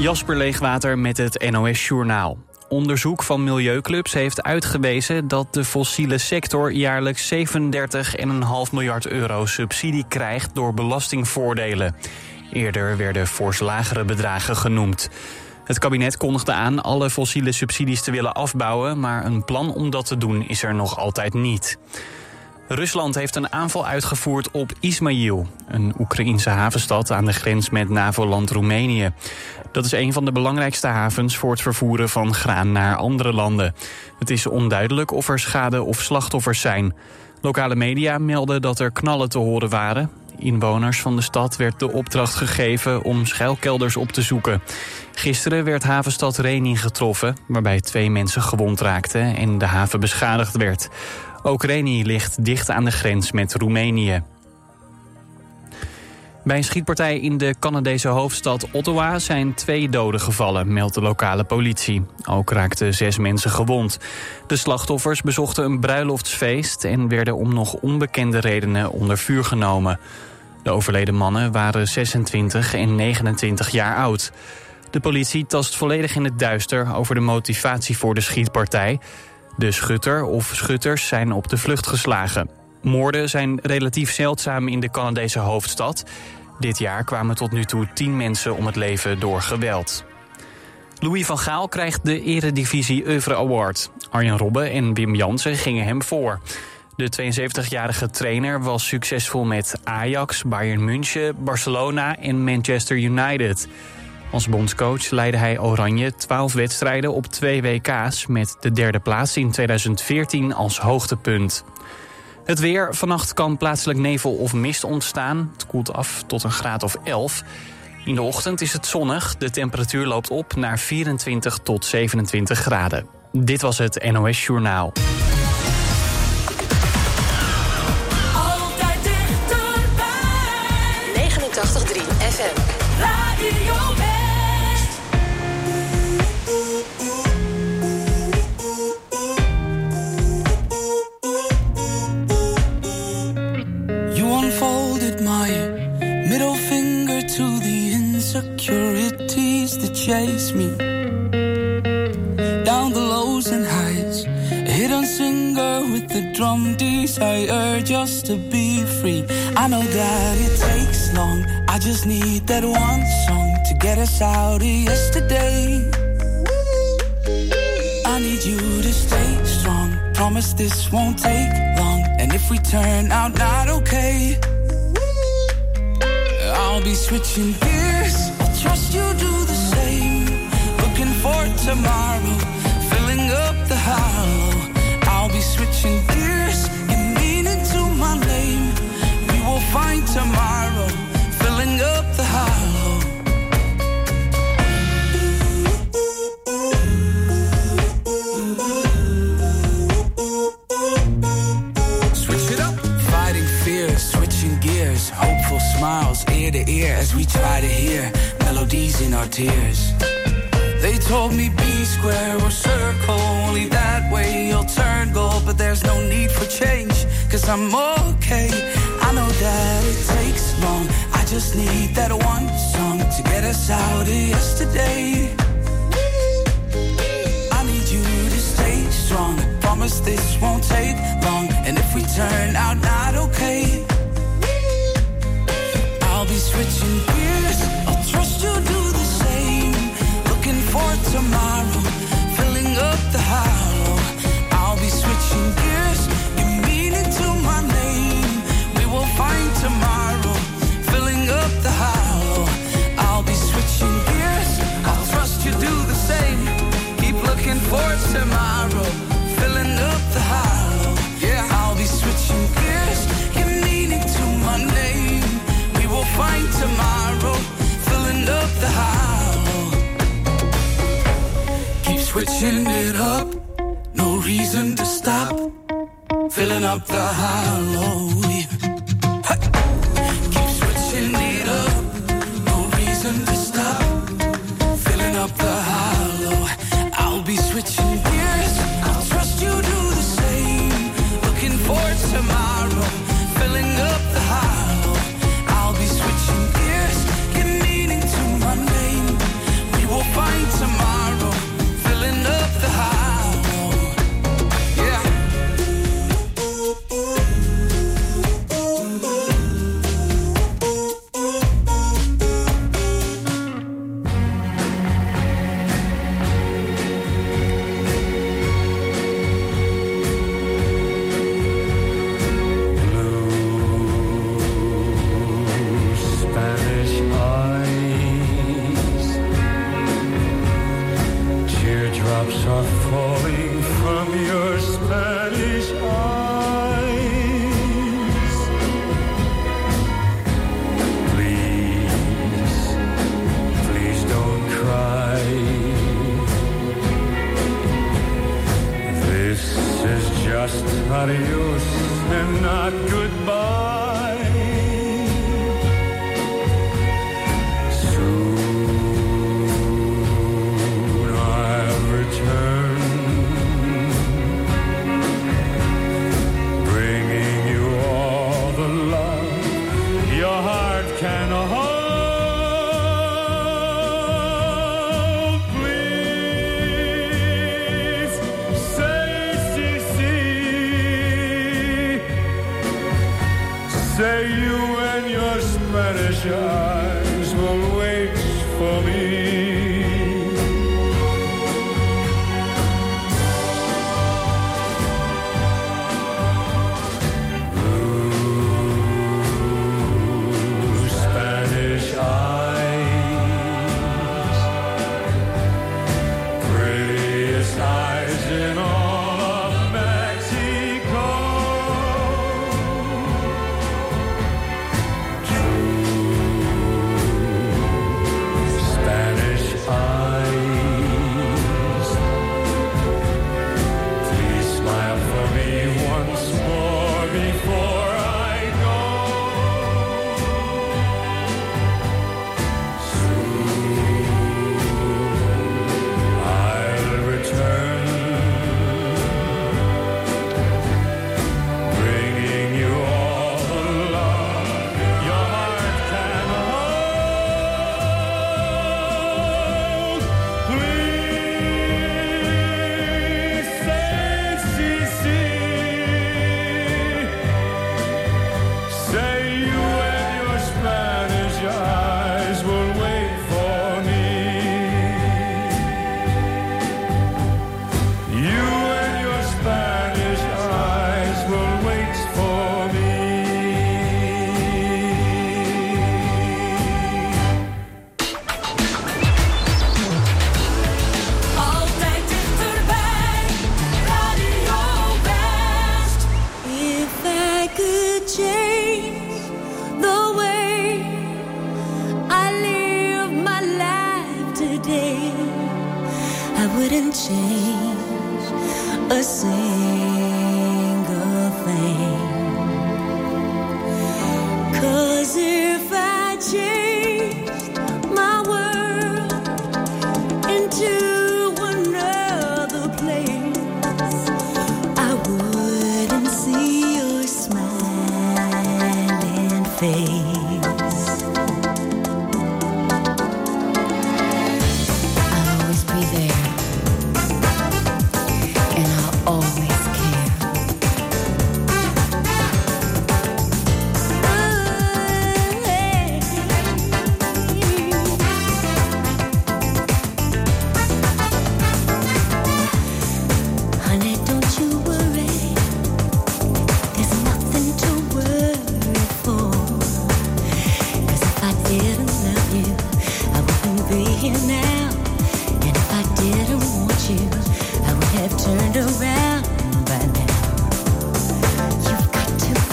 Jasper Leegwater met het NOS Journaal. Onderzoek van milieuclubs heeft uitgewezen dat de fossiele sector jaarlijks 37,5 miljard euro subsidie krijgt door belastingvoordelen. Eerder werden fors lagere bedragen genoemd. Het kabinet kondigde aan alle fossiele subsidies te willen afbouwen, maar een plan om dat te doen is er nog altijd niet. Rusland heeft een aanval uitgevoerd op Ismail, een Oekraïense havenstad aan de grens met NAVO-land Roemenië. Dat is een van de belangrijkste havens voor het vervoeren van graan naar andere landen. Het is onduidelijk of er schade of slachtoffers zijn. Lokale media melden dat er knallen te horen waren. Inwoners van de stad werd de opdracht gegeven om schuilkelders op te zoeken. Gisteren werd havenstad Reni getroffen, waarbij twee mensen gewond raakten en de haven beschadigd werd. Ook Reni ligt dicht aan de grens met Roemenië. Bij een schietpartij in de Canadese hoofdstad Ottawa zijn twee doden gevallen, meldt de lokale politie. Ook raakten zes mensen gewond. De slachtoffers bezochten een bruiloftsfeest en werden om nog onbekende redenen onder vuur genomen. De overleden mannen waren 26 en 29 jaar oud. De politie tast volledig in het duister over de motivatie voor de schietpartij. De schutter of schutters zijn op de vlucht geslagen. Moorden zijn relatief zeldzaam in de Canadese hoofdstad. Dit jaar kwamen tot nu toe tien mensen om het leven door geweld. Louis van Gaal krijgt de Eredivisie Oeuvre Award. Arjen Robben en Wim Jansen gingen hem voor. De 72-jarige trainer was succesvol met Ajax, Bayern München, Barcelona en Manchester United. Als bondscoach leidde hij Oranje 12 wedstrijden op twee WK's... met de derde plaats in 2014 als hoogtepunt. Het weer. Vannacht kan plaatselijk nevel of mist ontstaan. Het koelt af tot een graad of 11. In de ochtend is het zonnig. De temperatuur loopt op naar 24 tot 27 graden. Dit was het NOS Journaal. Just to be free. I know that it takes long, I just need that one song to get us out of yesterday. I need you to stay strong. Promise this won't take long. And if we turn out not okay, I'll be switching gears. I'll trust you do the same. Looking for tomorrow, filling up the hollow. I'll be switching gears, tomorrow, filling up the hollow. Switch it up. Fighting fears, switching gears, hopeful smiles ear to ear as we try to hear melodies in our tears. They told me be square or circle, only that way you'll turn gold. But there's no need for change, cause I'm okay. I know that it takes long, I just need that one song to get us out of yesterday. I need you to stay strong. Promise this won't take long. And if we turn out tomorrow, filling up the hollow. Yeah, I'll be switching gears. Give meaning to my name. We will find tomorrow, filling up the hollow. Keep switching it up, no reason to stop. Filling up the hollow.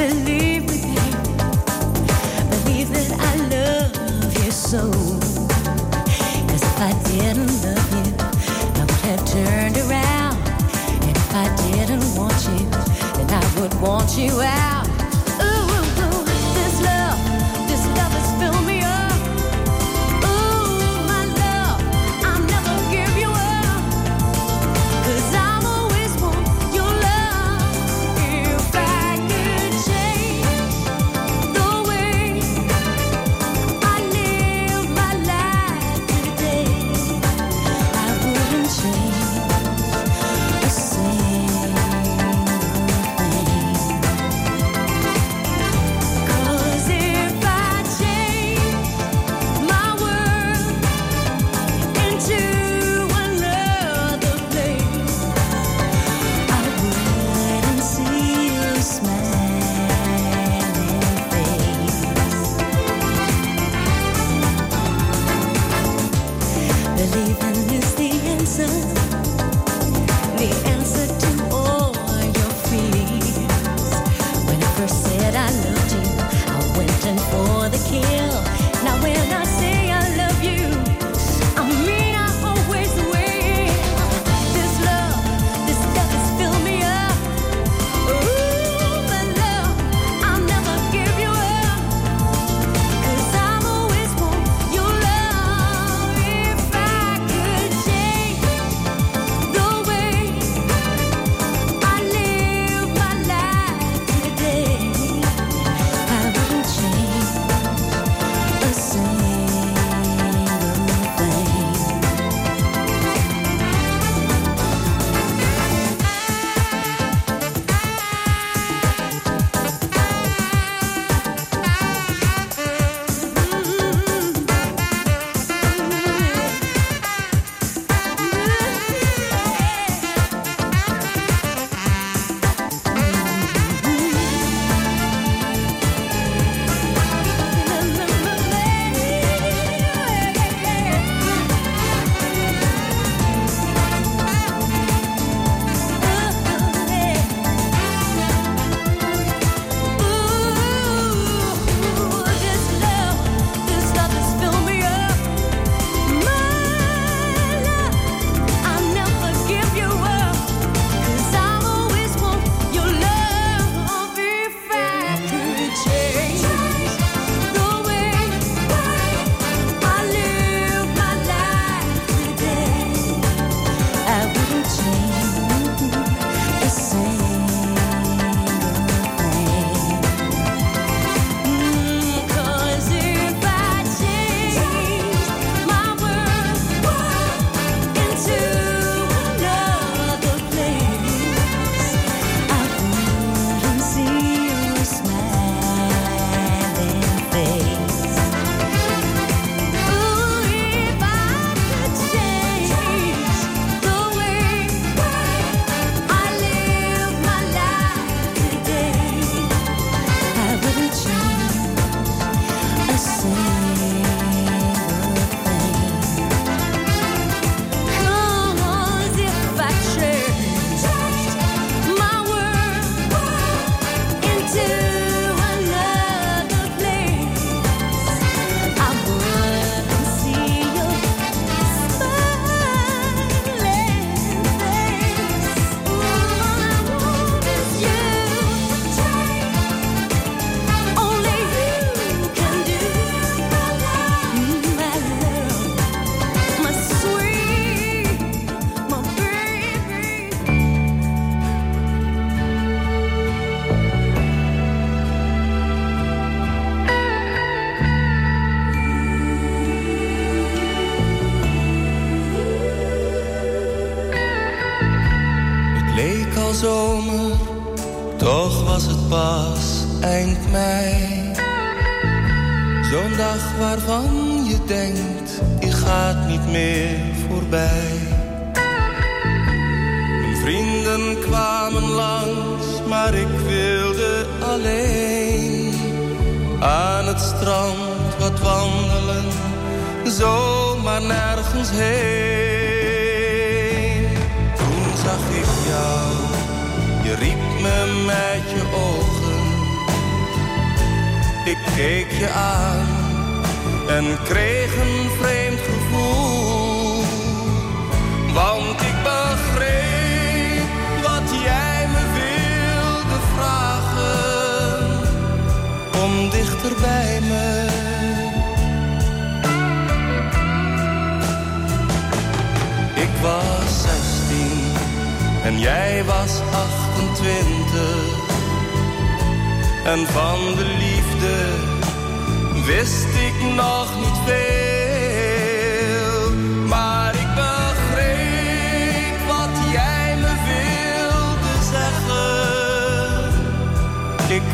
believe me. Believe that I love you so. If I didn't love you, I would have turned around. And if I didn't want you, then I would want you out.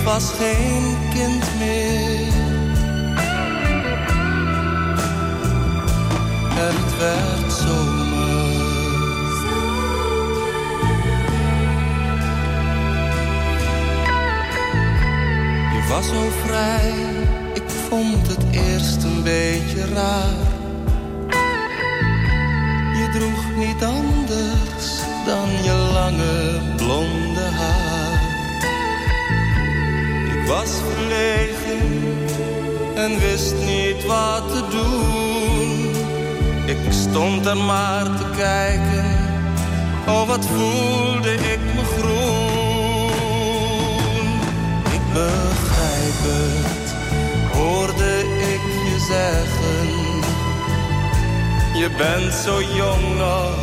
was geen kind meer. Het werd zomer. Je was zo vrij, ik vond het eerst een beetje raar. Je droeg niet anders dan je lange blonde haar was verlegen en wist niet wat te doen. Ik stond er maar te kijken, oh wat voelde ik me groen. Ik begrijp het, hoorde ik je zeggen. Je bent zo jong nog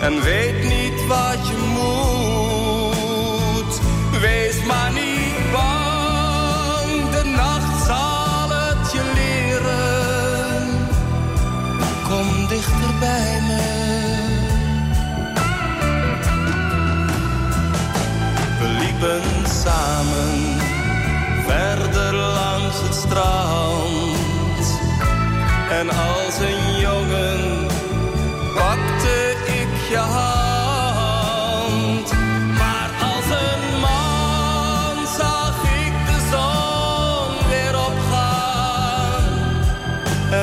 en weet niet wat je moet. Wees maar niet dichter bij me. We liepen samen verder langs het strand. En als een jongen pakte ik je hand.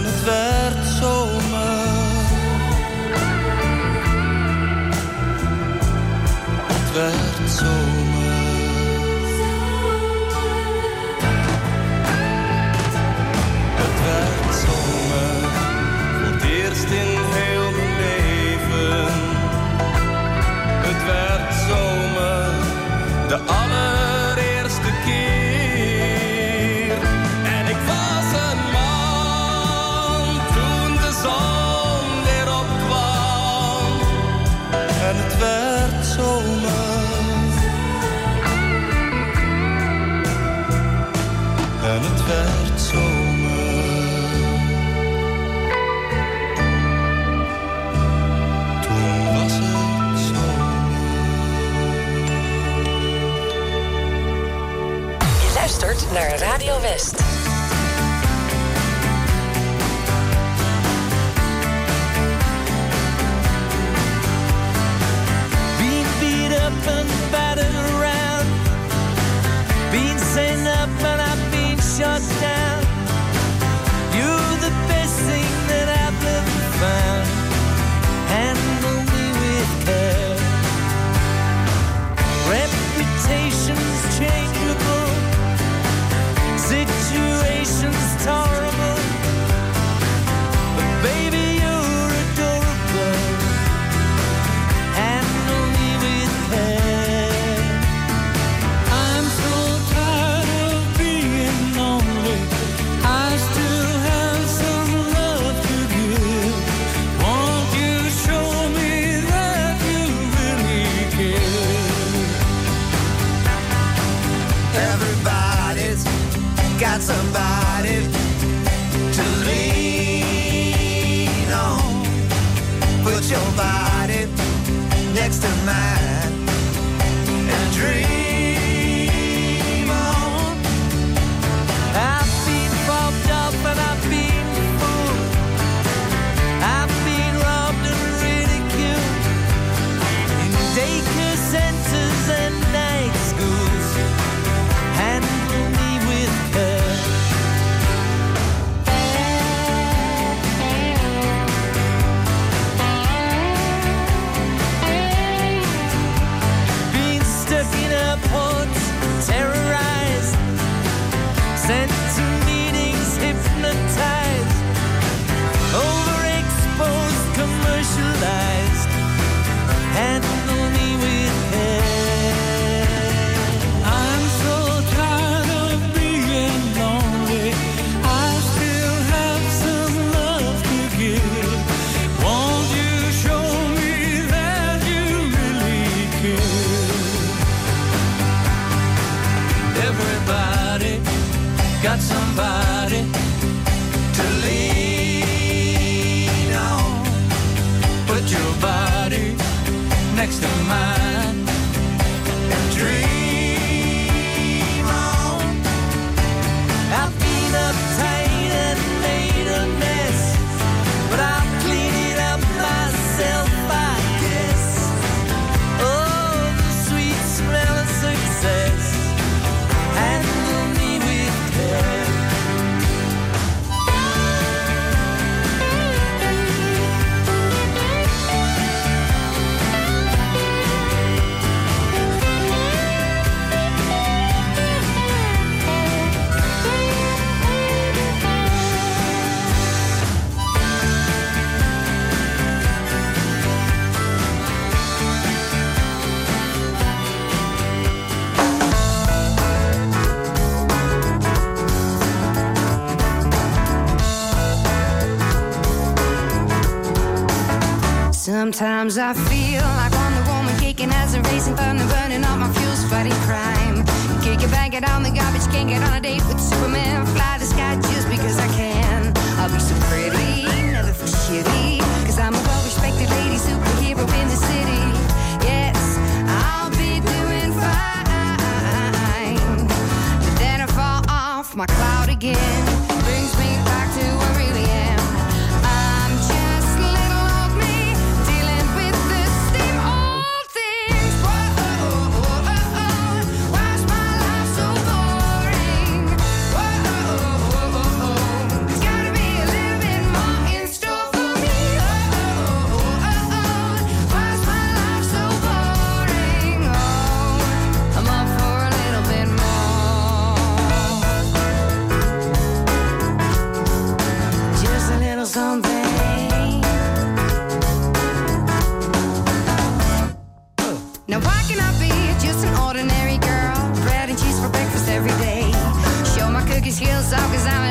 het werd Put your body next to mine and dream. Sometimes I feel like I'm the woman kicking as a racing thunder, burning all my fuels, fighting crime. Kick it, bang it on the garbage, can't get on a date with Superman. Fly the sky just because I can. I'll be so pretty, never feel shitty. Cause I'm a well respected lady, superhero in the city. Yes, I'll be doing fine. But then I fall off my cloud again. shields off cause I'm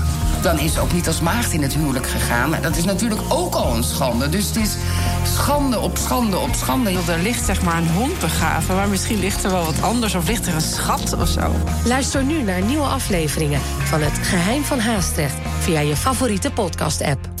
dan is ze ook niet als maagd in het huwelijk gegaan. En dat is natuurlijk ook al een schande. Dus het is schande op schande op schande. Er ligt zeg maar een hond begraven, maar misschien ligt er wel wat anders... of ligt er een schat of zo. Luister nu naar nieuwe afleveringen van Het Geheim van Haastrecht... via je favoriete podcast-app.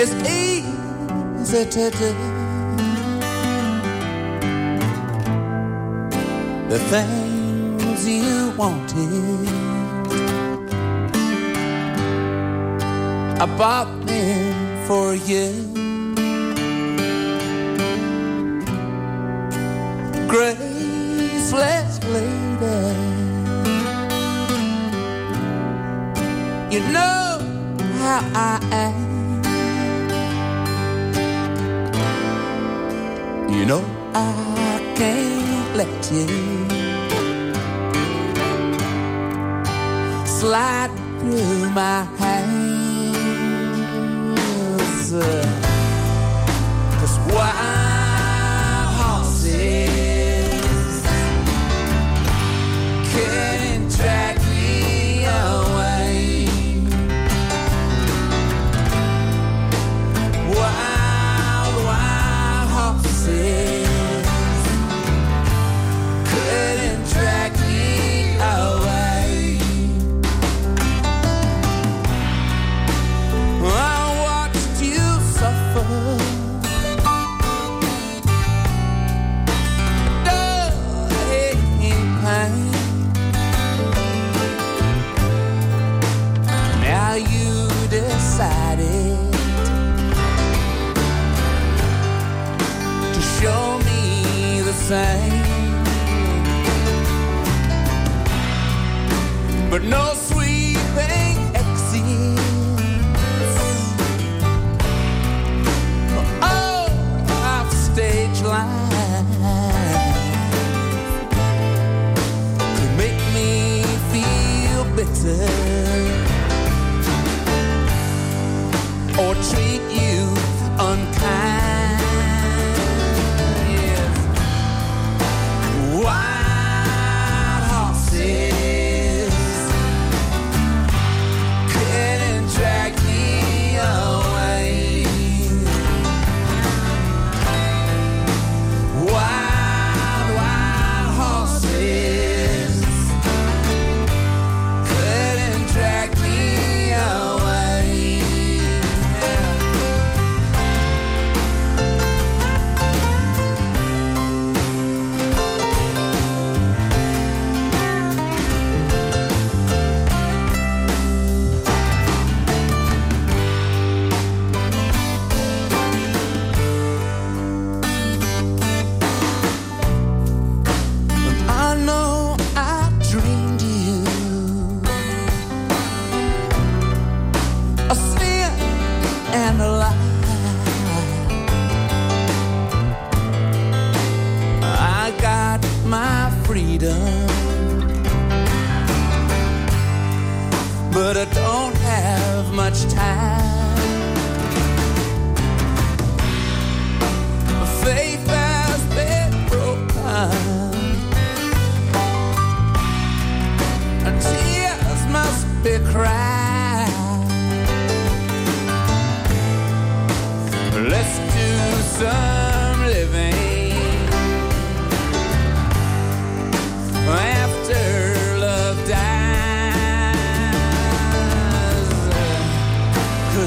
It's easy to do the things you wanted. I bought them for you. Graceless lady, you know how I am. I can't let you slide through my hands. Cause why?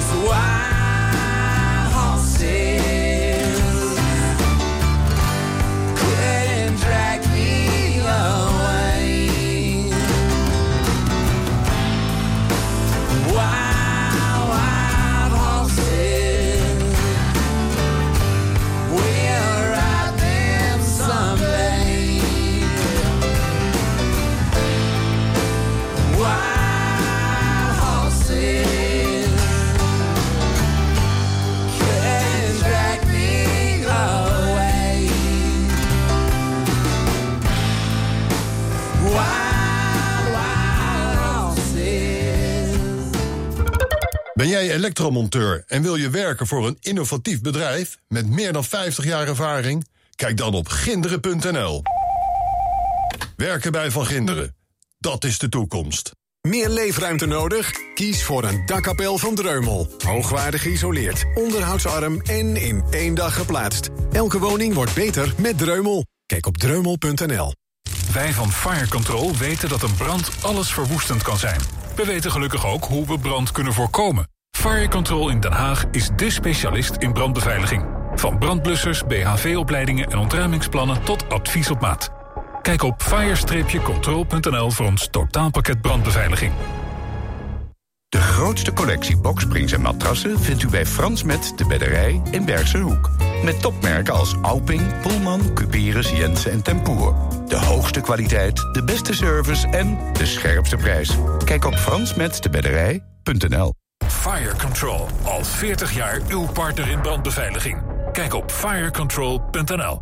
was why Elektromonteur en wil je werken voor een innovatief bedrijf met meer dan 50 jaar ervaring? Kijk dan op ginderen.nl. Werken bij Van Ginderen, dat is de toekomst. Meer leefruimte nodig? Kies voor een dakkapel van Dreumel. Hoogwaardig geïsoleerd, onderhoudsarm en in één dag geplaatst. Elke woning wordt beter met Dreumel. Kijk op dreumel.nl. Wij van Fire Control weten dat een brand alles verwoestend kan zijn. We weten gelukkig ook hoe we brand kunnen voorkomen. Fire Control in Den Haag is dé specialist in brandbeveiliging. Van brandblussers, BHV-opleidingen en ontruimingsplannen tot advies op maat. Kijk op fire-control.nl voor ons totaalpakket brandbeveiliging. De grootste collectie boksprings en matrassen vindt u bij Frans Met de Bedderij in Bergse Hoek. Met topmerken als Alping, Pullman, Cuperus, Jensen en Tempoer. De hoogste kwaliteit, de beste service en de scherpste prijs. Kijk op fransmetdebedderij.nl Fire Control, al 40 jaar uw partner in brandbeveiliging. Kijk op firecontrol.nl